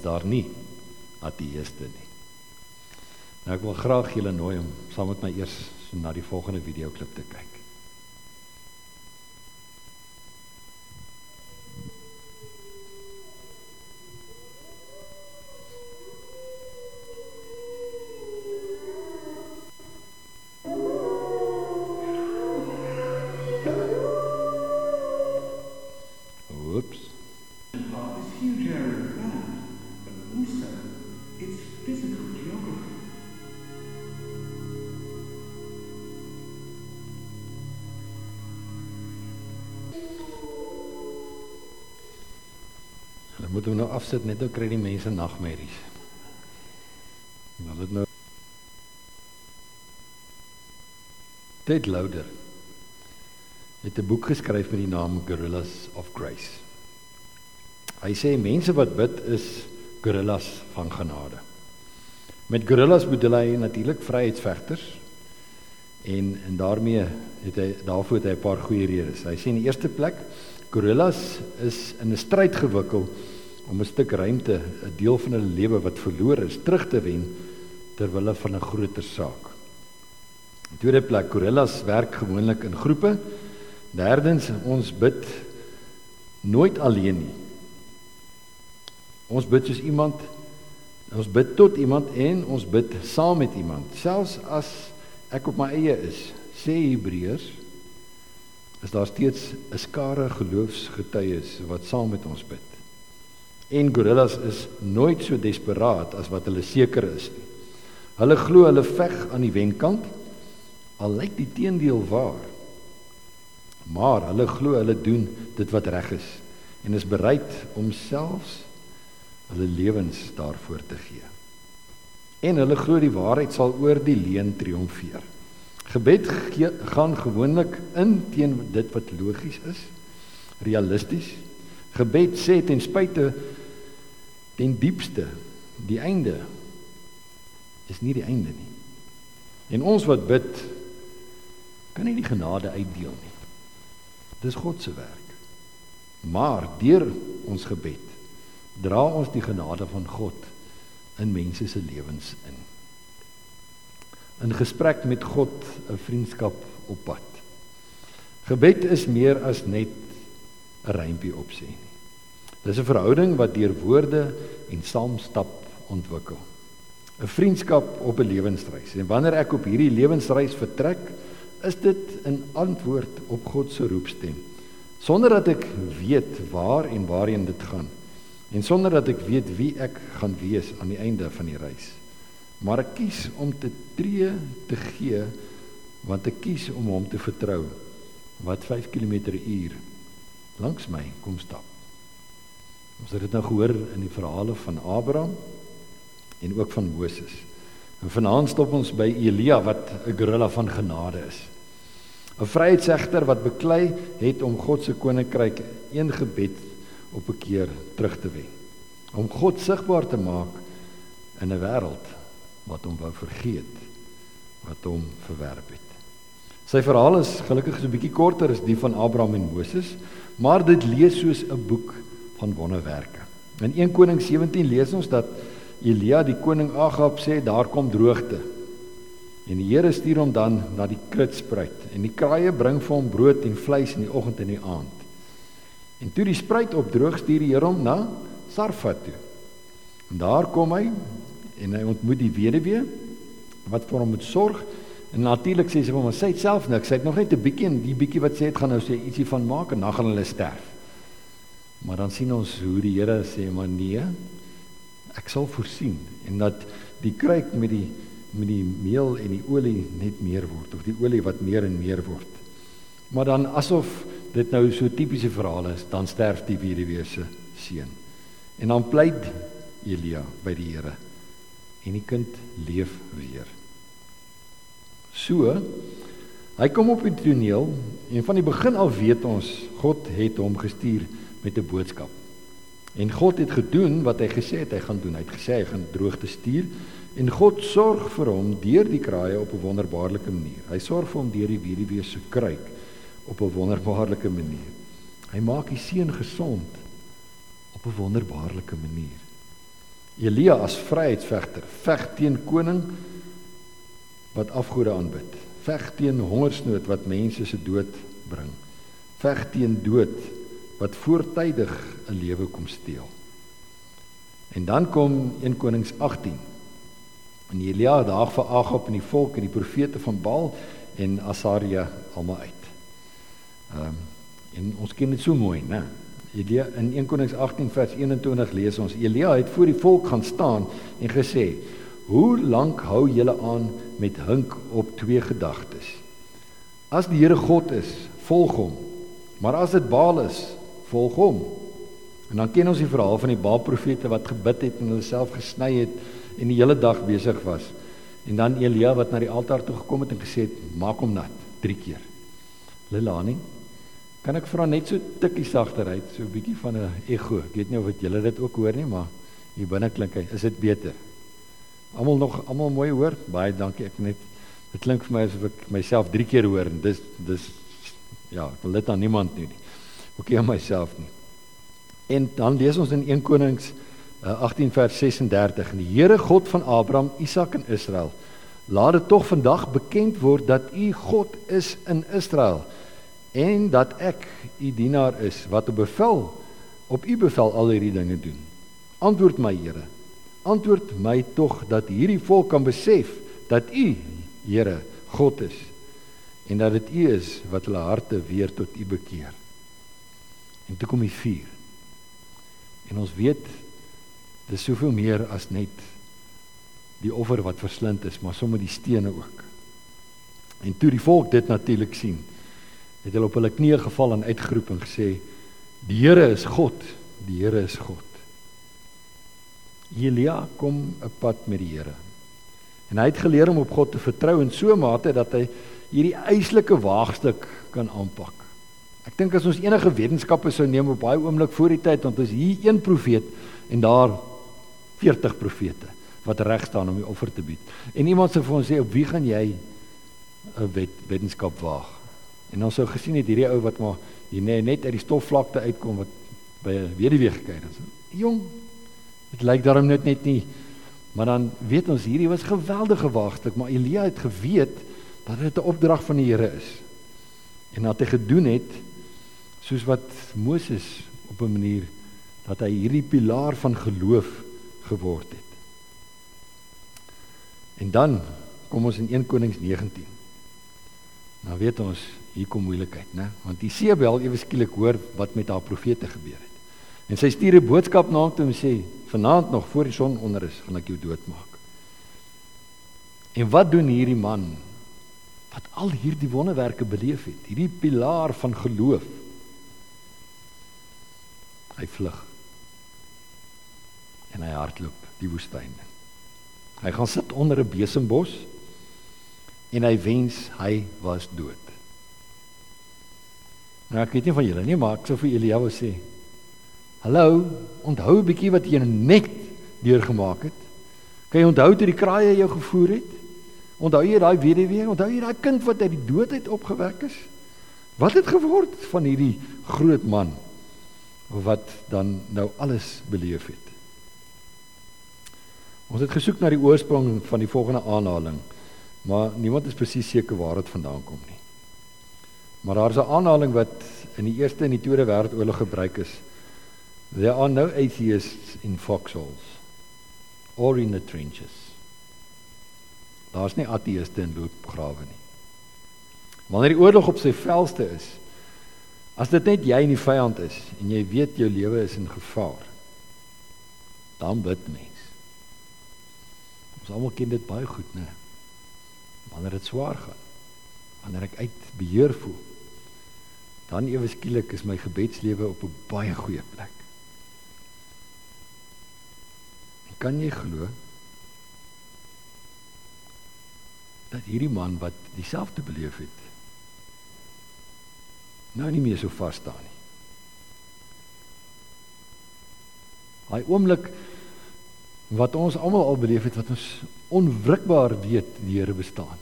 is daar nie ateëste nie. Nou ek wil graag julle nooi om saam met my eers so na die volgende videoklip te kyk. Moet hom nou afsit net nou kry die mense nagmerries. Hulle het nou Ted Louder het 'n boek geskryf met die naam Gorillas of Grace. Hy sê mense wat bid is gorillas van genade. Met gorillas bedoel hy natuurlik vryheidsvegters en en daarmee het hy daarvoor het hy 'n paar goeie redes. Hy sê in die eerste plek gorillas is in 'n stryd gewikkel om 'n stuk ruimte, 'n deel van hulle lewe wat verlore is, terug te wen ter wille van 'n groter saak. In tweede plek gorillas werk gewoonlik in groepe. Derdens ons bid nooit alleen nie. Ons bid soos iemand ons bid tot iemand en ons bid saam met iemand. Selfs as ek op my eie is, sê Hebreërs, is daar steeds 'n skare geloofsgetuies wat saam met ons bid. En gorillas is nooit so desperaat as wat hulle seker is nie. Hulle glo hulle veg aan die wenkant al lyk die teendeel waar. Maar hulle glo hulle doen dit wat reg is en is bereid om selfs hulle lewens daarvoor te gee. En hulle glo die waarheid sal oor die leuen triomfeer. Gebed ge gaan gewoonlik in teen dit wat logies is, realisties. Gebed sê ten spyte ten diepste die einde is nie die einde nie. En ons wat bid kan nie die genade uitdeel nie. Dis God se werk. Maar deur ons gebed dra ons die genade van God in mense se lewens in. In gesprek met God 'n vriendskap op pad. Gebed is meer as net 'n rympie opsê nie. Dis 'n verhouding wat deur woorde en saamstap ontwikkel. 'n Vriendskap op 'n lewensreis. En wanneer ek op hierdie lewensreis vertrek, is dit 'n antwoord op God se roepstem. Sonder dat ek weet waar en waarheen dit gaan en sonder dat ek weet wie ek gaan wees aan die einde van die reis. Maar ek kies om te tree te gee want ek kies om hom te vertrou wat 5 km/h langs my kom stap. Ons het dit nou gehoor in die verhale van Abraham en ook van Moses. En vanaand stop ons by Elia wat 'n gorilla van genade is. 'n Vryheidsegter wat beklei het om God se koninkryk een gebed op 'n keer terug te wen. Om God sigbaar te maak in 'n wêreld wat hom wou vergeet, wat hom verwerp het. Sy verhaal is gelukkig so 'n bietjie korter as die van Abraham en Moses, maar dit lees soos 'n boek van wonderwerke. In 1 Konings 17 lees ons dat Elia die koning Agab sê daar kom droogte. En die Here stuur hom dan na die krutspruit en die kraaie bring vir hom brood en vleis in die oggend en die aand. En toe die spruit opdroog, stuur die Here hom na Sarfat toe. En daar kom hy en hy ontmoet die weduwee wat vir hom moet sorg. En natuurlik sê sy vir hom, sy het self niks. Sy het nog net 'n bietjie en die bietjie wat sy het gaan nou sê ietsie van maak en dan gaan hulle sterf. Maar dan sien ons hoe die Here sê, "Maar nee, ek sal voorsien en dat die kruik met die met die meel en die olie net meer word of die olie wat meer en meer word." Maar dan asof dit nou so tipiese verhaal is, dan sterf die weduwee se seun. En dan pleit Elia by die Here en die kind leef weer. So hy kom op die toneel en van die begin af weet ons God het hom gestuur met 'n boodskap. En God het gedoen wat hy gesê het hy gaan doen. Hy het gesê hy gaan droogte stuur en God sorg vir hom deur die kraaie op 'n wonderbaarlike manier. Hy sorg vir hom deur die weduwee se kruik op 'n wonderbaarlike manier. Hy maak die seun gesond op 'n wonderbaarlike manier. Elia as vryheidsvegter veg teen koning wat afgode aanbid. Veg teen hongersnood wat mense se dood bring. Veg teen dood wat voortydig 'n lewe kom steel. En dan kom 1 Konings 18. En Elia daag vir Agab en die volk en die profete van Baal en Asaria almal uit. Ehm um, en ons ken dit so mooi, né? Elia in 1 Konings 18 vers 21 lees ons Elia het voor die volk gaan staan en gesê: "Hoe lank hou julle aan met hink op twee gedagtes? As die Here God is, volg hom. Maar as dit Baal is, volg hom." En dan ken ons die verhaal van die Baal profete wat gebid het en hulle self gesny het en die hele dag besig was. En dan Elia wat na die altaar toe gekom het en gesê het: "Maak hom nat 3 keer." Lelani Kan ek vra net so tikkie sagter uit, so 'n bietjie van 'n ego. Ek weet nie of dit julle dit ook hoor nie, maar hier binne klink hy, is dit beter. Almal nog almal mooi hoor? Baie dankie. Ek net dit klink vir my asof ek myself 3 keer hoor en dis dis ja, ek wil dit aan niemand doen nie. Ook nie aan myself nie. En dan lees ons in 1 Konings uh, 18 vers 36 en die Here God van Abraham, Isak en Israel laat dit tog vandag bekend word dat U God is in Israel en dat ek u dienaar is wat op bevel op u bevel al hierdie dinge doen. Antwoord my Here. Antwoord my tog dat hierdie volk kan besef dat u Here God is en dat dit u is wat hulle harte weer tot u bekeer. En toe kom die vuur. En ons weet dis soveel meer as net die offer wat verslind is, maar sommer die stene ook. En toe die volk dit natuurlik sien, het hulle op hulle knieë geval en uitgeroep en gesê die Here is God, die Here is God. Elia kom 'n pad met die Here. En hy het geleer om op God te vertrou in so 'n mate dat hy hierdie eislike waagstuk kan aanpak. Ek dink as ons enige wetenskappe sou neem op baie oomblik voor die tyd, want ons hier een profeet en daar 40 profete wat reg staan om die offer te bied. En iemand sou vir ons sê, "Op wie gaan jy 'n wet wetenskap waag?" En ons sou gesien het hierdie ou wat maar hier net net uit die stofvlakte uitkom wat by 'n weduwee gekyk het. Jong, dit lyk daarom net net nie. Maar dan weet ons hierdie was geweldige waagstuk, maar Elia het geweet dat dit 'n opdrag van die Here is. En dat hy gedoen het soos wat Moses op 'n manier dat hy hierdie pilaar van geloof geword het. En dan kom ons in 1 Konings 19. Nou weet ons hier kom moeilikheid, né? Want Isebel ewe skielik hoor wat met haar profete gebeur het. En sy stuur 'n boodskap na hom toe en sê: "Vanaand nog voor die son onder is, gaan ek jou doodmaak." En wat doen hierdie man wat al hierdie wonderwerke beleef het? Hierdie pilaar van geloof. Hy vlug. En hy hardloop die woestyn. Hy gaan sit onder 'n besembos en hy wens hy was dood. Nou ek weet nie van julle nie, maar ek sou vir Elia wou sê. Hallo, onthou 'n bietjie wat jy net deurgemaak het. Kan jy onthou toe die kraaie jou gevoer het? Onthou jy daai weduwee? Onthou jy daai kind wat uit die dood uit opgewek is? Wat het geword van hierdie groot man wat dan nou alles beleef het? Ons het gesoek na die oorsprong van die volgende aanhaling, maar niemand is presies seker waar dit vandaan kom nie. Maar daar's 'n aanhaling wat in die Eerste en die Tweede Wêreldoorlog gebruik is. There are no atheists in foxholes or in the trenches. Daar's nie ateëste in loopgrawe nie. Wanneer die oorlog op sy velste is, as dit net jy en die vyand is en jy weet jou lewe is in gevaar, dan bid mens. Ons almal ken dit baie goed, né? Wanneer dit swaar gaan, wanneer ek uit beheer voel, dan ewe skielik is my gebedslewe op 'n baie goeie plek. En kan jy glo dat hierdie man wat dieselfde beleef het nou nie meer so vas staan nie. Hy oomblik wat ons almal al beleef het wat ons onwrikbaar weet die Here bestaan.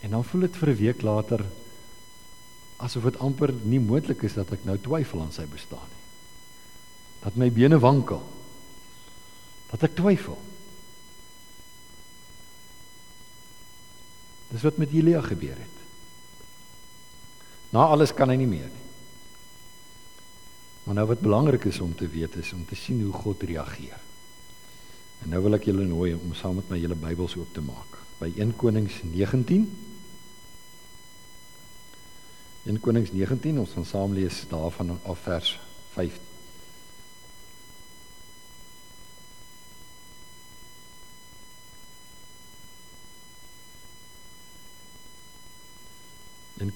En dan voel dit vir 'n week later asof dit amper nie moontlik is dat ek nou twyfel aan sy bestaan nie. Dat my bene wankel. Dat ek twyfel. Dis wat met Elia gebeur het. Na alles kan hy nie meer nie. Maar nou wat belangrik is om te weet is om te sien hoe God reageer. En nou wil ek julle nooi om saam met my julle Bybels oop te maak by 1 Konings 19. 1 Konings 19 ons gaan saam lees daarvan af vers 15.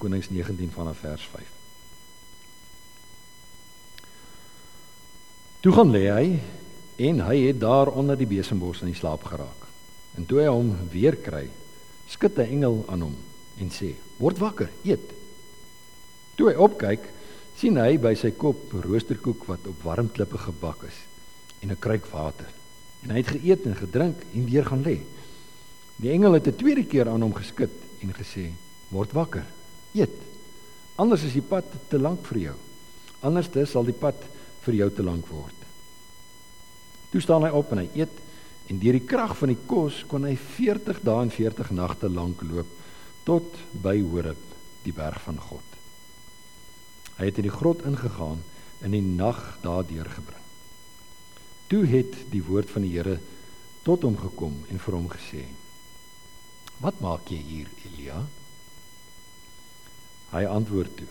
Konings 19 vanaf vers 5. Toe gaan lê hy en hy het daar onder die besembos in slaap geraak. En toe hy hom weer kry, skud 'n engel aan hom en sê: "Word wakker, eet." Toe hy opkyk, sien hy by sy kop roosterkoek wat op warm klippe gebak is en 'n kruik water. En hy het geëet en gedrink en weer gaan lê. Die engel het 'n tweede keer aan hom geskud en gesê: "Word wakker, eet. Anders is die pad te lank vir jou. Anders sal die pad vir jou te lank word. Toe staan hy op en hy eet en deur die krag van die kos kon hy 40 dae en 40 nagte lank loop tot by Horeb, die berg van God. Hy het in die grot ingegaan en die nag daar deurgebring. Toe het die woord van die Here tot hom gekom en vir hom gesê: "Wat maak jy hier, Elia?" Hy antwoord toe: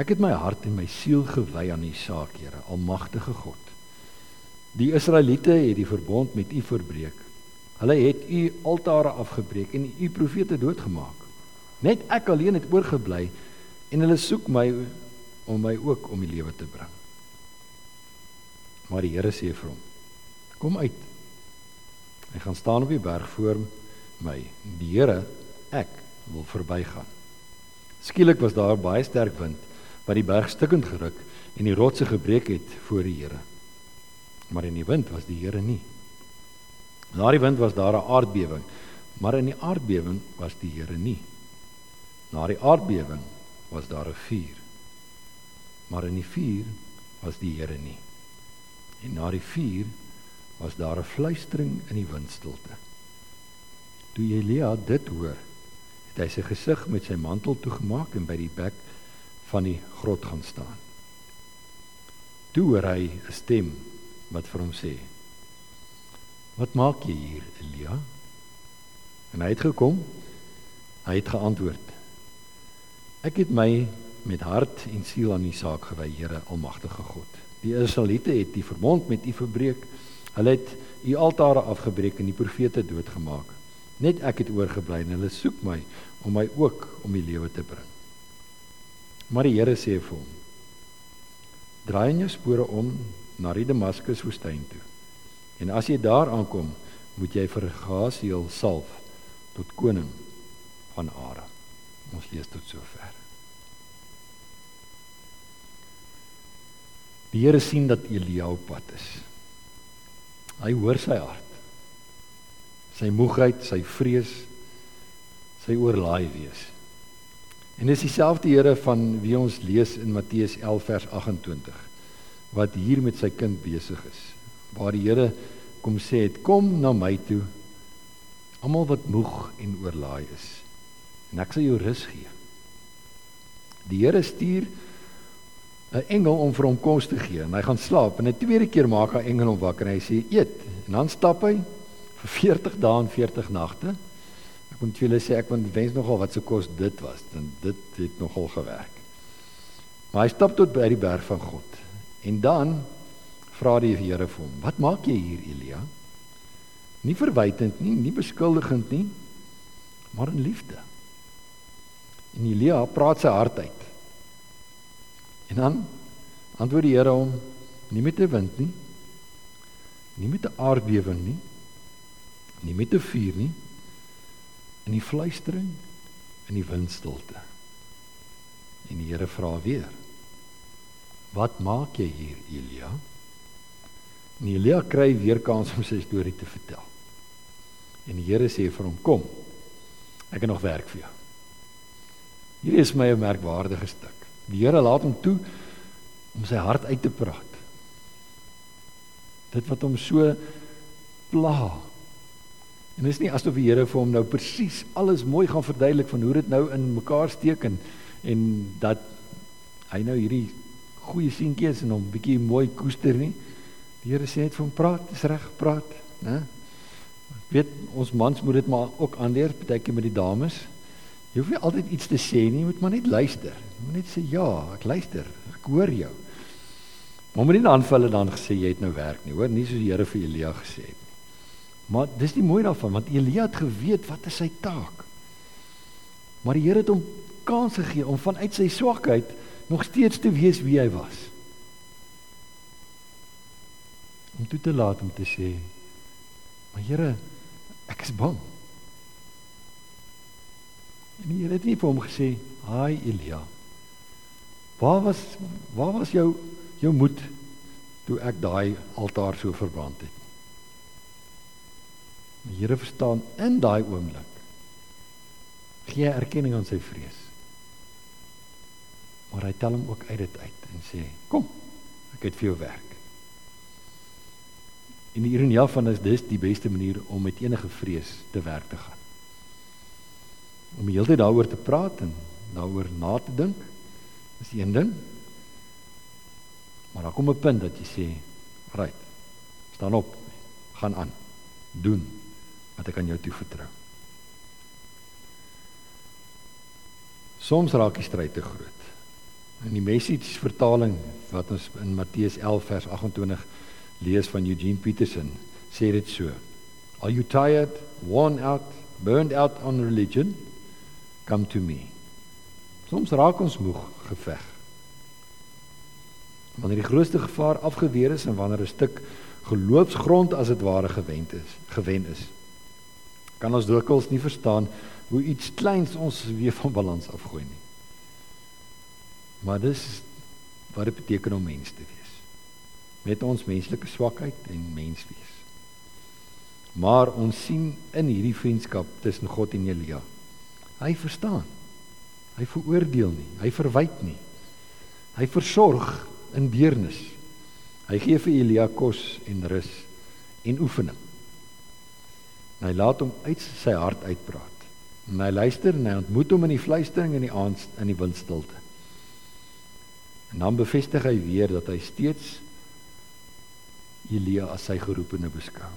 Ek het my hart en my siel gewy aan U saak, Here, almagtige God. Die Israeliete het die verbond met U verbreek. Hulle het U altare afgebreek en U profete doodgemaak. Net ek alleen het oorgebly en hulle soek my om my ook om die lewe te bring. Maar die Here sê vir hom: Kom uit. Hy gaan staan op die berg voor my. Die Here, ek wil verbygaan. Skielik was daar baie sterk wind wat die berg stukkend geruk en die rotse gebreek het voor die Here. Maar in die wind was die Here nie. Na die wind was daar 'n aardbewing, maar in die aardbewing was die Here nie. Na die aardbewing was daar 'n vuur. Maar in die vuur was die Here nie. En na die vuur was daar 'n fluistering in die windstilte. Toe Elia dit hoor, het hy sy gesig met sy mantel toegemaak en by die bek van die grot gaan staan. Toe hoor hy 'n stem wat vir hom sê: "Wat maak jy hier, Elia?" En hy het gekom. Hy het geantwoord: "Ek het my met hart en siel aan U saak gewy, Here Almagtige God. Die Israeliete het die verbond met U verbreek. Hulle het U altare afgebreek en die profete doodgemaak. Net ek het oorgebly en hulle soek my om my ook om die lewe te bring." Maar die Here sê vir hom: Draai in jou spore om na die Damaskus woestyn toe. En as jy daar aankom, moet jy vir Gasiel salf tot koning van Aram. Ons lees tot sover. Die Here sien dat Elia op pad is. Hy hoor sy hart. Sy moegheid, sy vrees, sy oorlaai wees. En dis dieselfde Here van wie ons lees in Matteus 11 vers 28 wat hier met sy kind besig is. Waar die Here kom sê het kom na my toe almal wat moeg en oorlaai is en ek sal jou rus gee. Die Here stuur 'n engel om vir hom kos te gee en hy gaan slaap en 'n tweede keer maak hy engel hom wakker en hy sê eet en dan stap hy vir 40 dae en 40 nagte Ek moet julle sê ek wens nogal wat se kos dit was, dan dit het nogal gewerk. Maar hy stap tot by die berg van God. En dan vra die Here vir hom: "Wat maak jy hier, Elia?" Nie verwytend nie, nie beskuldigend nie, maar in liefde. En Elia praat sy hart uit. En dan antwoord die Here hom: "Nie met 'n wind nie, nie met 'n aardbewing nie, nie met 'n vuur nie, in die fluistering in die windstilte. En die Here vra weer: Wat maak jy hier, Elia? En Elia kry weer kans om sy storie te vertel. En die Here sê vir hom: Kom. Ek het nog werk vir jou. Hierdie is my 'n merkwaardige stuk. Die Here laat hom toe om sy hart uit te praat, Dit wat hom so pla. En dis nie asof die Here vir hom nou presies alles mooi gaan verduidelik van hoe dit nou in mekaar steek en en dat hy nou hierdie goeie seentjie is en hom bietjie mooi koester nie. Die Here sê net vir hom praat, dis reg, praat, né? Weet ons mans moet dit maar ook aanleer, partykeer met die dames. Jy hoef nie altyd iets te sê nie, jy moet maar net luister. Jy moet net sê ja, ek luister. Ek hoor jou. Maar moet nie dan vir hulle dan gesê jy het nou werk nie, hoor, nie soos die Here vir Elia gesê het. Maar dis die mooi daarvan want Elia het geweet wat is sy taak. Maar die Here het hom kans gegee om vanuit sy swakheid nog steeds te wees wie hy was. Om toe te laat om te sê: "Maar Here, ek is bang." En die Here het nie vir hom gesê: "Haai Elia. Waar was waar was jou jou moed toe ek daai altaar so verbrand het?" Die Here verstaan in daai oomblik gee erkenning aan sy vrees. Maar hy tel hom ook uit dit uit en sê: "Kom, ek het vir jou werk." En die ironie van is dis die beste manier om met enige vrees te werk te gaan. Om die hele tyd daaroor te praat en daaroor na te dink is een ding. Maar daar kom 'n punt dat jy sê: "Right. Staan op. Gaan aan. Doen wat ek aan jou toevertrou." Soms raak die stryd te groot. In die message vertaling wat ons in Matteus 11 vers 28 lees van Eugene Peterson, sê dit so: Are you tired, worn out, burned out on religion? Come to me. Soms raak ons moeg geveg. Wanneer die grootste gevaar afgeweer is en wanneer 'n stuk geloofsgrond as dit ware gewend is, gewen is, kan ons dikwels nie verstaan hoe iets kleins ons weer van balans afgooi nie. Maar dis wat dit beteken om mens te wees. Met ons menslike swakheid en menswees. Maar ons sien in hierdie vriendskap tussen God en Elia. Hy verstaan. Hy veroordeel nie, hy verwyd nie. Hy versorg in deernis. Hy gee vir Elia kos en rus en oefening. En hy laat hom uit sy hart uitpraat. En hy luister en hy ontmoet hom in die fluistering in die aand in die windstilte. En dan bevestig hy weer dat hy steeds Elia as sy geroepene beskou.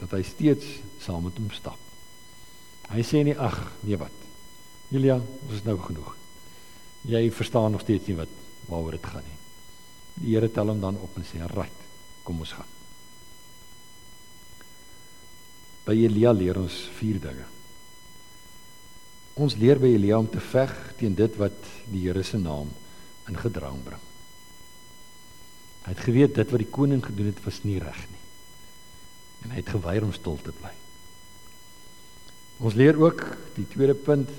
Dat hy steeds saam met hom stap. Hy sê nie ag, nee wat. Elia, ons is nou genoeg. Jy verstaan nog steeds nie wat waaroor dit gaan nie. Die Here tel hom dan op en sê: "Right, kom ons gaan." By Elia leer ons vier dinge. Ons leer by Elia om te veg teen dit wat die Here se naam in gedrang bring. Hy het geweet dit wat die koning gedoen het was nie reg nie. En hy het geweier om stil te bly. Ons leer ook die tweede punt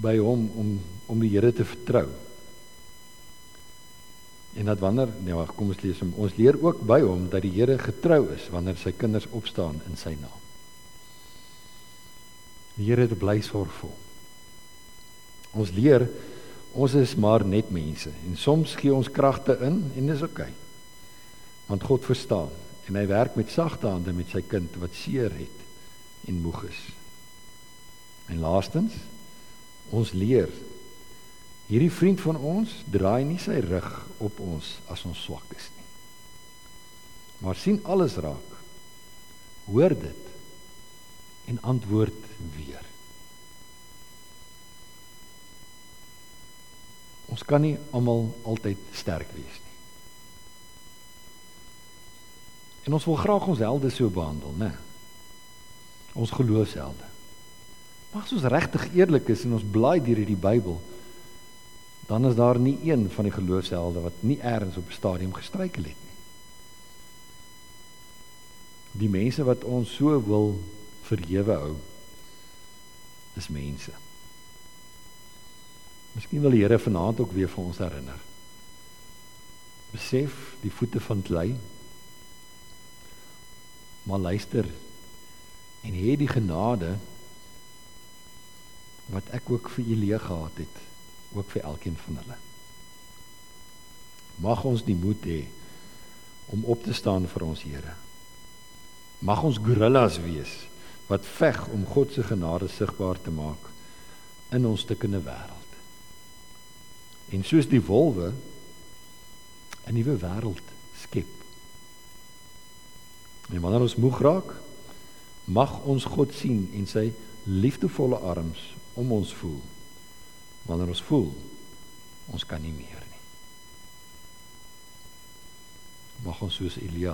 by hom om om die Here te vertrou. En dat wanneer nee wag kom ons lees hom ons leer ook by hom dat die Here getrou is wanneer sy kinders opstaan in sy naam. Die Here het bly sorgvol. Ons leer ons is maar net mense en soms gee ons kragte in en dis oukei. Okay. Want God verstaan en hy werk met sagte hande met sy kind wat seer het en moeg is. En laastens ons leer hierdie vriend van ons draai nie sy rug op ons as ons swak is nie. Maar sien alles raak. Hoor dit en antwoord weer. Ons kan nie almal altyd sterk wees nie. En ons wil graag ons helde so behandel, né? Ons geloofshelde. Maar as ons regtig eerlik is en ons blaai deur hierdie Bybel, dan is daar nie een van die geloofshelde wat nie eers op 'n stadium gestruikel het nie. Die mense wat ons so wil verhewe hou is mense. Miskien wil die Here vanaand ook weer vir ons herinner. Besef die voete van klei. Maar luister en hê die genade wat ek ook vir Elia gehad het, ook vir elkeen van hulle. Mag ons die moed hê om op te staan vir ons Here. Mag ons gorillas wees wat veg om God se genade sigbaar te maak in ons stukkende wêreld. En soos die wolwe 'n nuwe wêreld skep. En wanneer ons moeg raak, mag ons God sien en sy liefdevolle arms om ons voel. Wanneer ons voel ons kan nie meer nie. Mag ons soos Elia